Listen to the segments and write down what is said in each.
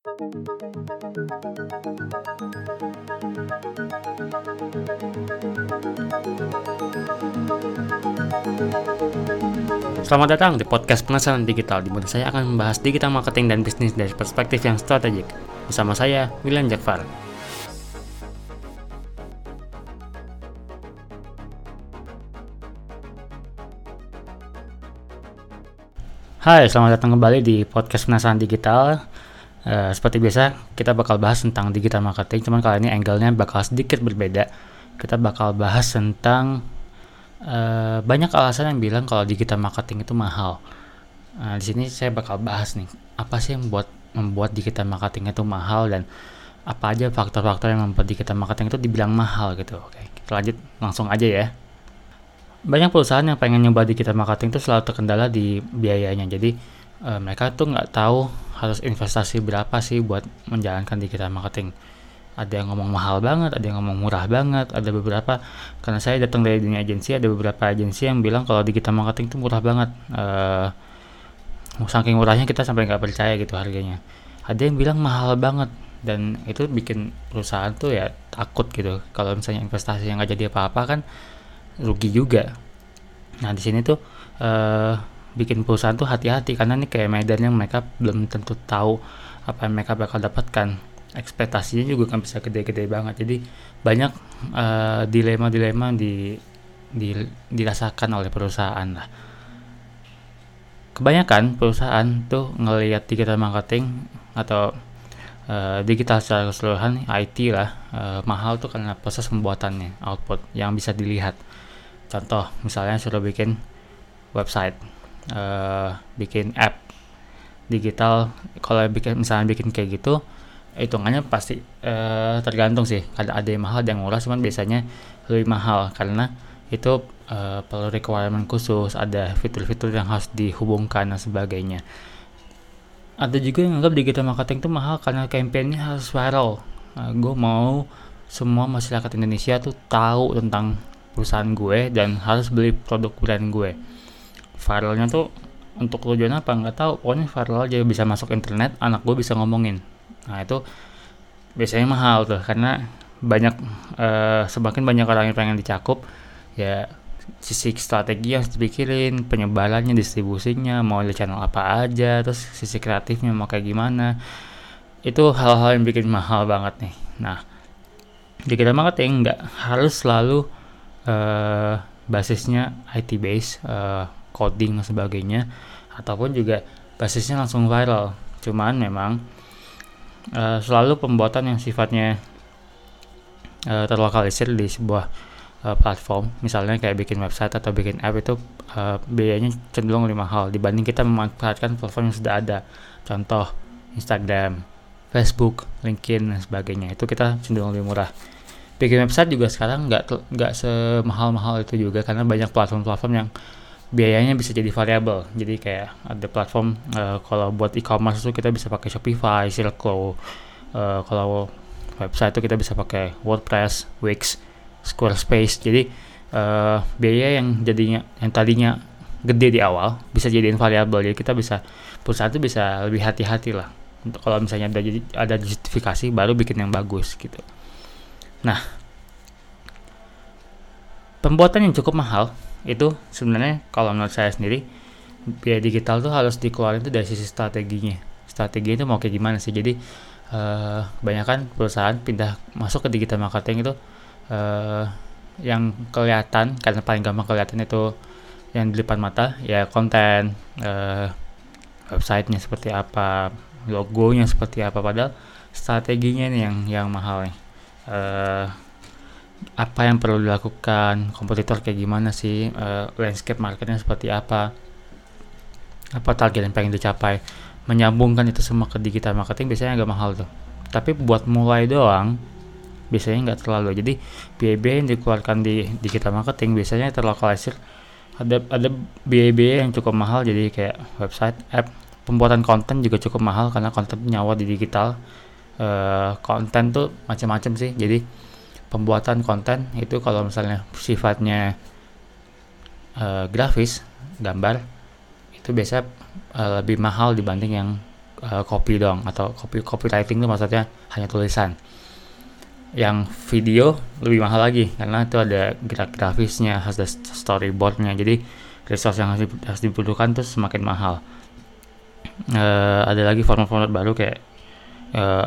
Selamat datang di podcast Penasaran Digital, di mana saya akan membahas digital marketing dan bisnis dari perspektif yang strategik. Bersama saya, William Jakfar. Hai, selamat datang kembali di podcast Penasaran Digital. Uh, seperti biasa, kita bakal bahas tentang digital marketing, cuman kali ini angle-nya bakal sedikit berbeda. Kita bakal bahas tentang uh, banyak alasan yang bilang kalau digital marketing itu mahal. Nah, di sini saya bakal bahas nih, apa sih yang membuat membuat digital marketing itu mahal dan apa aja faktor-faktor yang membuat digital marketing itu dibilang mahal gitu. Oke, kita lanjut langsung aja ya. Banyak perusahaan yang pengen nyoba digital marketing itu selalu terkendala di biayanya. Jadi uh, mereka tuh nggak tahu harus investasi berapa sih buat menjalankan digital marketing ada yang ngomong mahal banget, ada yang ngomong murah banget, ada beberapa karena saya datang dari dunia agensi, ada beberapa agensi yang bilang kalau digital marketing itu murah banget. Uh, saking murahnya kita sampai nggak percaya gitu harganya. Ada yang bilang mahal banget dan itu bikin perusahaan tuh ya takut gitu. Kalau misalnya investasi yang nggak jadi apa-apa kan rugi juga. Nah di sini tuh uh, bikin perusahaan tuh hati-hati karena ini kayak medan yang mereka belum tentu tahu apa yang mereka bakal dapatkan. Ekspektasinya juga kan bisa gede-gede banget. Jadi banyak uh, dilema-dilema di, di dirasakan oleh perusahaan lah. Kebanyakan perusahaan tuh ngelihat digital marketing atau uh, digital secara keseluruhan IT lah uh, mahal tuh karena proses pembuatannya output yang bisa dilihat. Contoh misalnya sudah bikin website uh, bikin app digital. Kalau bikin misalnya bikin kayak gitu hitungannya pasti uh, tergantung sih. Ada ada yang mahal ada yang murah cuman biasanya lebih mahal. Karena itu uh, perlu requirement khusus ada fitur-fitur yang harus dihubungkan dan sebagainya. Ada juga yang anggap digital marketing itu mahal karena campaignnya harus viral. Uh, gue mau semua masyarakat Indonesia tuh tahu tentang perusahaan gue dan harus beli produk brand gue viralnya tuh untuk tujuan apa? Nggak tahu. Pokoknya viral aja bisa masuk internet anak gue bisa ngomongin. Nah itu biasanya mahal tuh karena banyak uh, semakin banyak orang yang pengen dicakup ya sisi strategi yang dipikirin penyebarannya distribusinya mau di channel apa aja terus sisi kreatifnya mau kayak gimana. Itu hal-hal yang bikin mahal banget nih. Nah di kita marketing nggak harus selalu uh, basisnya IT base uh, coding dan sebagainya ataupun juga basisnya langsung viral. Cuman memang uh, selalu pembuatan yang sifatnya uh, terlokalisir di sebuah uh, platform. Misalnya kayak bikin website atau bikin app itu uh, biayanya cenderung lebih mahal dibanding kita memanfaatkan platform yang sudah ada. Contoh Instagram, Facebook, LinkedIn dan sebagainya. Itu kita cenderung lebih murah. Bikin website juga sekarang nggak nggak semahal-mahal itu juga karena banyak platform-platform yang biayanya bisa jadi variabel jadi kayak ada platform uh, kalau buat e-commerce itu kita bisa pakai Shopify, Silklo uh, kalau website itu kita bisa pakai WordPress, Wix, Squarespace. Jadi uh, biaya yang jadinya yang tadinya gede di awal bisa jadiin variabel jadi kita bisa perusahaan itu bisa lebih hati-hati lah. Untuk kalau misalnya ada jadi ada justifikasi baru bikin yang bagus gitu. Nah pembuatan yang cukup mahal itu sebenarnya kalau menurut saya sendiri biaya digital tuh harus dikeluarin tuh dari sisi strateginya. Strategi itu mau kayak gimana sih? Jadi uh, kebanyakan perusahaan pindah masuk ke digital marketing itu uh, yang kelihatan karena paling gampang kelihatan itu yang di depan mata ya konten uh, websitenya seperti apa logonya seperti apa padahal strateginya nih yang yang mahal nih. Uh, apa yang perlu dilakukan kompetitor kayak gimana sih uh, landscape marketnya seperti apa apa target yang pengen dicapai. Menyambungkan itu semua ke digital marketing biasanya agak mahal tuh. Tapi buat mulai doang biasanya nggak terlalu. Jadi biaya yang dikeluarkan di digital marketing biasanya terlokalisir. Ada ada biaya yang cukup mahal jadi kayak website app. Pembuatan konten juga cukup mahal karena konten nyawa di digital. Uh, konten tuh macam-macam sih. Jadi pembuatan konten itu kalau misalnya sifatnya uh, grafis gambar itu biasa uh, lebih mahal dibanding yang uh, copy dong atau copy copywriting itu maksudnya hanya tulisan. Yang video lebih mahal lagi karena itu ada gerak grafisnya ada storyboardnya. Jadi resource yang harus, harus dibutuhkan tuh semakin mahal. Uh, ada lagi format-format baru kayak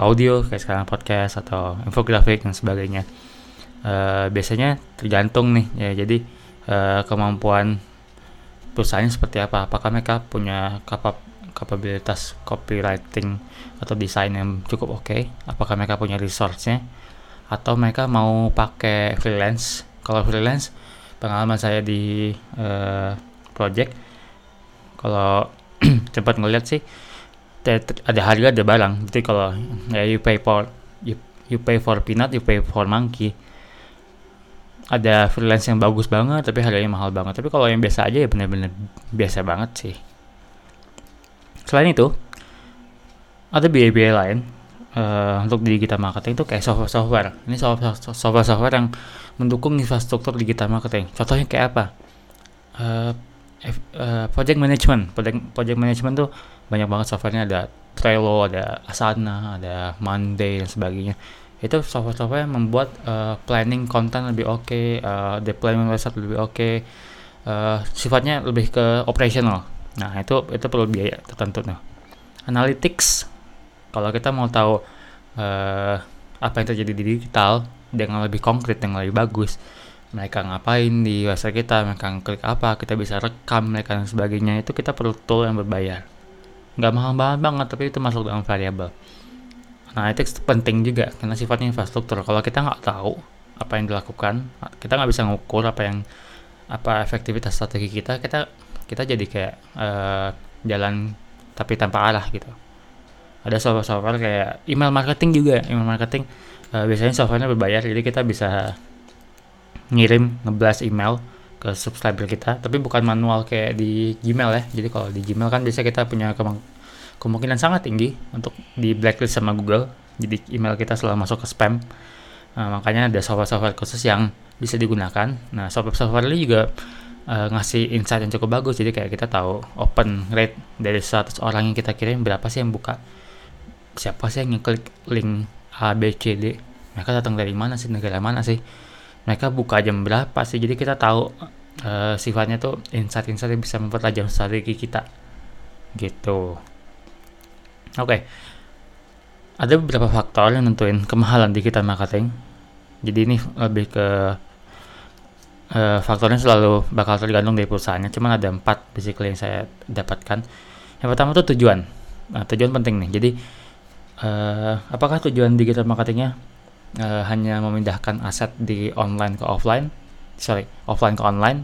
audio kayak sekarang podcast atau infografik dan sebagainya uh, biasanya tergantung nih ya. Jadi uh, kemampuan perusahaannya seperti apa? Apakah mereka punya kapab kapabilitas copywriting atau desain yang cukup oke? Okay? apakah mereka punya resource-nya? Atau mereka mau pakai freelance? Kalau freelance pengalaman saya di uh, project kalau cepat ngeliat sih ada harga ada barang. Jadi kalau ya you pay for you, you pay for peanut you pay for monkey ada freelance yang bagus banget tapi harganya mahal banget. Tapi kalau yang biasa aja ya benar-benar biasa banget sih. Selain itu ada biaya-biaya lain uh, untuk di digital marketing itu kayak software-software ini software-software yang mendukung infrastruktur digital marketing. Contohnya kayak apa? Uh, uh, project management. Project project management tuh banyak banget softwarenya. Ada Trello ada Asana ada Monday dan sebagainya itu software-software yang membuat uh, planning konten lebih oke okay, uh, deployment website lebih oke okay, uh, sifatnya lebih ke operational nah itu itu perlu biaya tertentu nih analytics kalau kita mau tahu uh, apa yang terjadi di digital dengan lebih konkret dengan lebih bagus mereka ngapain di website kita, mereka klik apa, kita bisa rekam mereka dan sebagainya, itu kita perlu tool yang berbayar. Nggak mahal-mahal banget, tapi itu masuk dalam variabel. Nah, itu penting juga, karena sifatnya infrastruktur. Kalau kita nggak tahu apa yang dilakukan, kita nggak bisa ngukur apa yang apa efektivitas strategi kita, kita kita jadi kayak uh, jalan tapi tanpa arah gitu. Ada software-software kayak email marketing juga, email marketing uh, biasanya softwarenya berbayar, jadi kita bisa ngirim ngeblas email ke subscriber kita tapi bukan manual kayak di Gmail ya jadi kalau di Gmail kan biasa kita punya kemungkinan sangat tinggi untuk di blacklist sama Google. Jadi email kita selalu masuk ke spam. Nah, makanya ada software-software khusus yang bisa digunakan. Nah software-software ini juga uh, ngasih insight yang cukup bagus. Jadi kayak kita tahu open rate dari 100 orang yang kita kirim berapa sih yang buka? Siapa sih yang ngeklik link A B C D? Mereka datang dari mana sih? Negara mana sih? Mereka buka jam berapa sih? Jadi kita tahu uh, sifatnya tuh insight-insight yang bisa mempertajam strategi kita. Gitu oke. Okay. ada beberapa faktor yang nentuin kemahalan digital marketing. Jadi ini lebih ke uh, faktornya selalu bakal tergantung dari perusahaannya. Cuman ada empat basically yang saya dapatkan. Yang pertama tuh tujuan. Nah, tujuan penting nih. Jadi uh, apakah tujuan digital marketingnya? Uh, hanya memindahkan aset di online ke offline, sorry offline ke online,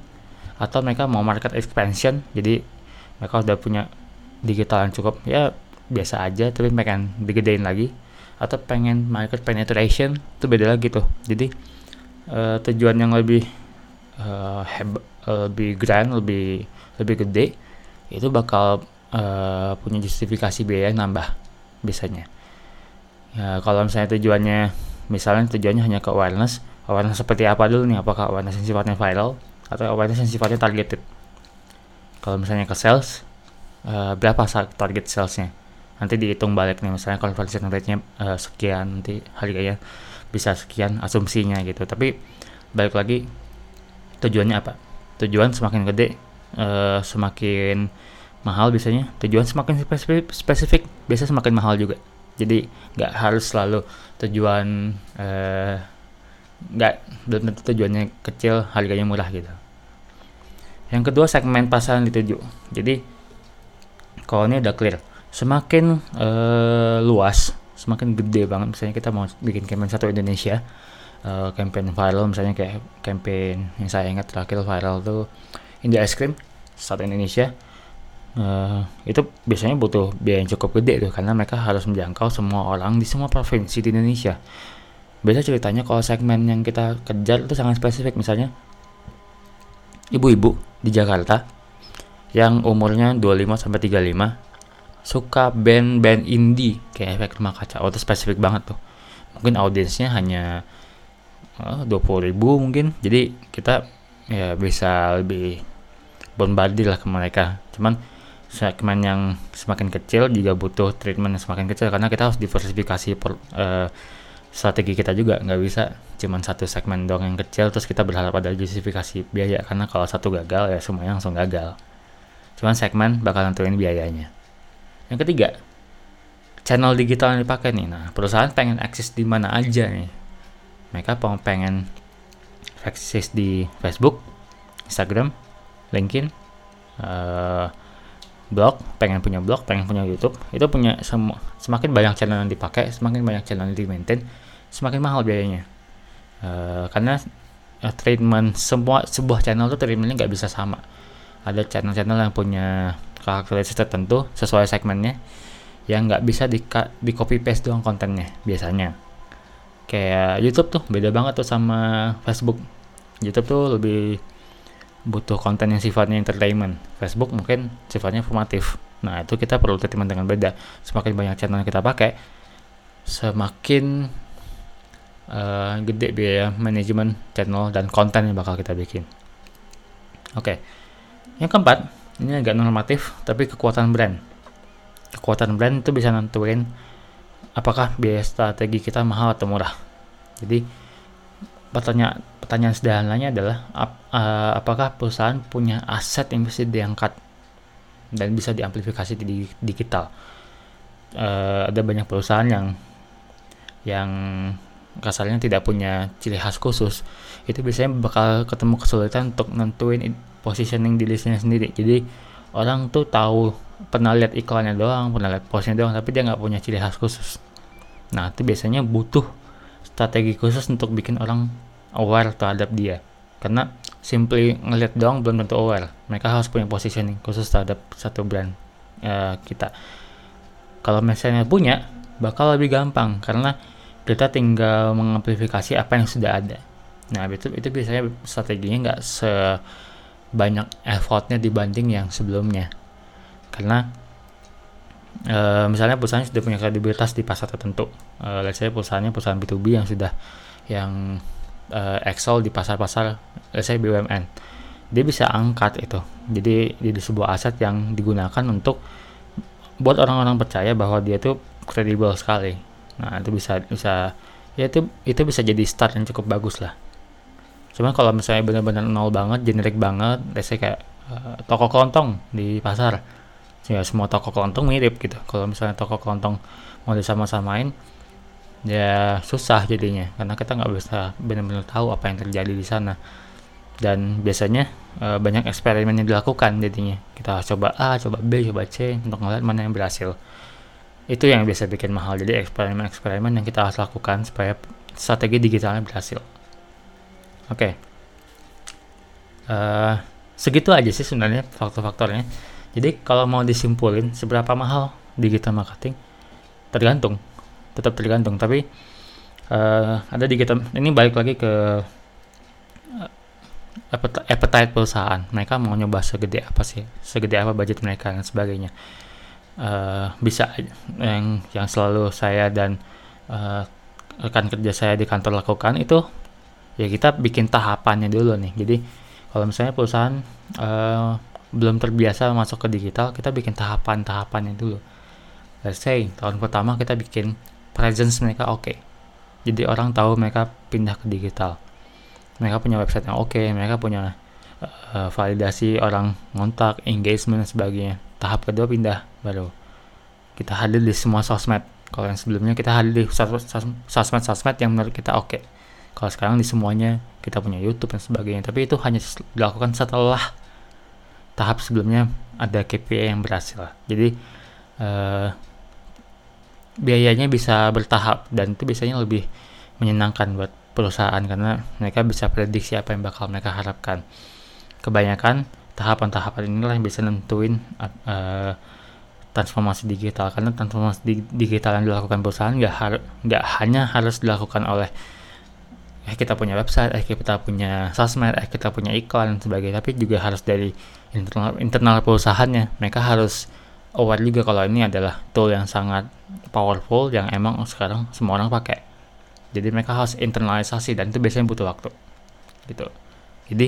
atau mereka mau market expansion, jadi mereka udah punya digital yang cukup. Ya biasa aja, tapi pengen digedein lagi, atau pengen market penetration itu beda lagi tuh. Jadi uh, tujuan yang lebih uh, heb lebih grand, lebih lebih gede itu bakal uh, punya justifikasi biaya yang nambah biasanya. Ya, kalau misalnya tujuannya misalnya tujuannya hanya ke awareness awareness seperti apa dulu nih apakah awareness yang sifatnya viral atau awareness yang sifatnya targeted kalau misalnya ke sales uh, berapa target salesnya nanti dihitung balik nih misalnya conversion rate-nya uh, sekian nanti harganya bisa sekian asumsinya gitu. Tapi balik lagi tujuannya apa? Tujuan semakin gede uh, semakin mahal biasanya. Tujuan semakin spesifik, spesifik biasa semakin mahal juga. Jadi nggak harus selalu tujuan eh, nggak belum tentu tujuannya kecil harganya murah gitu. Yang kedua segmen pasar yang dituju. Jadi kalau ini udah clear semakin uh, luas semakin gede banget. Misalnya kita mau bikin campaign satu Indonesia uh, campaign viral misalnya kayak campaign yang saya ingat terakhir viral tuh India Ice Cream satu Indonesia. Uh, itu biasanya butuh biaya yang cukup gede tuh karena mereka harus menjangkau semua orang di semua provinsi di Indonesia. Biasa ceritanya kalau segmen yang kita kejar itu sangat spesifik. Misalnya ibu-ibu di Jakarta yang umurnya 25 sampai 35 suka band-band indie kayak efek rumah kaca. Oh, itu spesifik banget tuh. Mungkin audiensnya hanya uh, puluh ribu mungkin. Jadi kita ya bisa lebih bombardir lah ke mereka. Cuman segmen yang semakin kecil juga butuh treatment yang semakin kecil karena kita harus diversifikasi per, uh, strategi kita juga nggak bisa cuman satu segmen dong yang kecil terus kita berharap ada justifikasi biaya karena kalau satu gagal ya semuanya langsung gagal cuman segmen bakal nentuin biayanya yang ketiga channel digital yang dipakai nih. Nah perusahaan pengen akses di mana aja nih. Mereka pengen akses di Facebook Instagram LinkedIn uh, blog pengen punya blog pengen punya YouTube. Itu punya sem semakin banyak channel yang dipakai semakin banyak channel yang di maintain semakin mahal biayanya. Uh, karena uh, treatment semua sebuah channel tuh treatmentnya nggak bisa sama. Ada channel-channel yang punya karakteristik tertentu sesuai segmennya yang nggak bisa di, di copy paste doang kontennya biasanya. Kayak YouTube tuh beda banget tuh sama Facebook. YouTube tuh lebih butuh konten yang sifatnya entertainment. Facebook mungkin sifatnya informatif. Nah itu kita perlu treatment dengan beda. Semakin banyak channel yang kita pakai semakin uh, gede biaya manajemen channel dan konten yang bakal kita bikin. Oke, okay. yang keempat ini agak normatif tapi kekuatan brand. Kekuatan brand itu bisa nentuin apakah biaya strategi kita mahal atau murah. Jadi pertanyaan pertanyaan sederhananya adalah ap, uh, apakah perusahaan punya aset yang bisa diangkat dan bisa diamplifikasi di digital. Uh, ada banyak perusahaan yang yang kasarnya tidak punya ciri khas khusus itu biasanya bakal ketemu kesulitan untuk nentuin positioning di listnya sendiri. Jadi orang tuh tahu pernah lihat iklannya doang pernah lihat postnya doang tapi dia nggak punya ciri khas khusus. Nah itu biasanya butuh strategi khusus untuk bikin orang aware terhadap dia. Karena simply ngeliat doang belum tentu aware. Mereka harus punya positioning khusus terhadap satu brand uh, kita. Kalau misalnya punya bakal lebih gampang. Karena kita tinggal mengamplifikasi apa yang sudah ada. Nah itu itu biasanya strateginya nggak sebanyak effortnya dibanding yang sebelumnya. Karena e, misalnya perusahaan sudah punya kredibilitas di pasar tertentu. E, let's say perusahaannya perusahaan B2B yang sudah yang e, excel di pasar-pasar let's say BUMN dia bisa angkat itu. Jadi jadi sebuah aset yang digunakan untuk buat orang-orang percaya bahwa dia tuh kredibel sekali. Nah itu bisa bisa ya itu itu bisa jadi start yang cukup bagus lah cuman kalau misalnya benar-benar nol banget generik banget let's kayak uh, toko kelontong di pasar. Ya semua toko kelontong mirip gitu. Kalau misalnya toko kelontong mau disama-samain ya susah jadinya. Karena kita nggak bisa benar-benar tahu apa yang terjadi di sana. Dan biasanya uh, banyak eksperimen yang dilakukan jadinya. Kita coba A coba B coba C untuk ngeliat mana yang berhasil. Itu yang biasa bikin mahal. Jadi eksperimen-eksperimen yang kita harus lakukan supaya strategi digitalnya berhasil oke. Okay. uh, eh, segitu aja sih sebenarnya faktor-faktornya. Jadi kalau mau disimpulin seberapa mahal digital marketing tergantung. Tetap tergantung. Tapi uh, ada digital ini balik lagi ke uh, appetite perusahaan. Mereka mau nyoba segede apa sih? Segede apa budget mereka dan sebagainya. Uh, bisa yang yang selalu saya dan uh, rekan kerja saya di kantor lakukan itu ya kita bikin tahapannya dulu nih. Jadi kalau misalnya perusahaan uh, belum terbiasa masuk ke digital kita bikin tahapan-tahapannya dulu. Let's say tahun pertama kita bikin presence mereka oke. Okay. jadi orang tahu mereka pindah ke digital. Mereka punya website yang oke okay, mereka punya uh, validasi orang ngontak engagement dan sebagainya. Tahap kedua pindah baru kita hadir di semua sosmed. Kalau yang sebelumnya kita hadir di sosmed-sosmed yang menurut kita oke. okay. Kalau sekarang di semuanya kita punya YouTube dan sebagainya tapi itu hanya dilakukan setelah tahap sebelumnya ada KPI yang berhasil. Jadi uh, biayanya bisa bertahap dan itu biasanya lebih menyenangkan buat perusahaan karena mereka bisa prediksi apa yang bakal mereka harapkan. Kebanyakan tahapan-tahapan inilah yang bisa nentuin uh, transformasi digital. Karena transformasi di, digital yang dilakukan perusahaan nggak nggak hanya harus dilakukan oleh eh kita punya website eh kita punya sosmed eh kita punya iklan dan sebagainya. Tapi juga harus dari internal internal perusahaannya. Mereka harus aware juga kalau ini adalah tool yang sangat powerful yang emang sekarang semua orang pakai. Jadi mereka harus internalisasi dan itu biasanya butuh waktu. Gitu. Jadi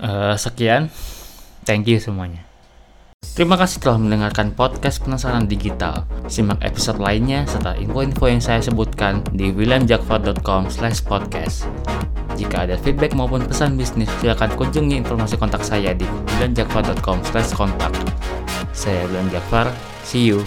uh, sekian. Thank you semuanya Terima kasih telah mendengarkan podcast Penasaran Digital. Simak episode lainnya serta info-info yang saya sebutkan di williamjakfar.com podcast. Jika ada feedback maupun pesan bisnis, silakan kunjungi informasi kontak saya di williamjakfar.com kontak. Saya William Jakfar, see you.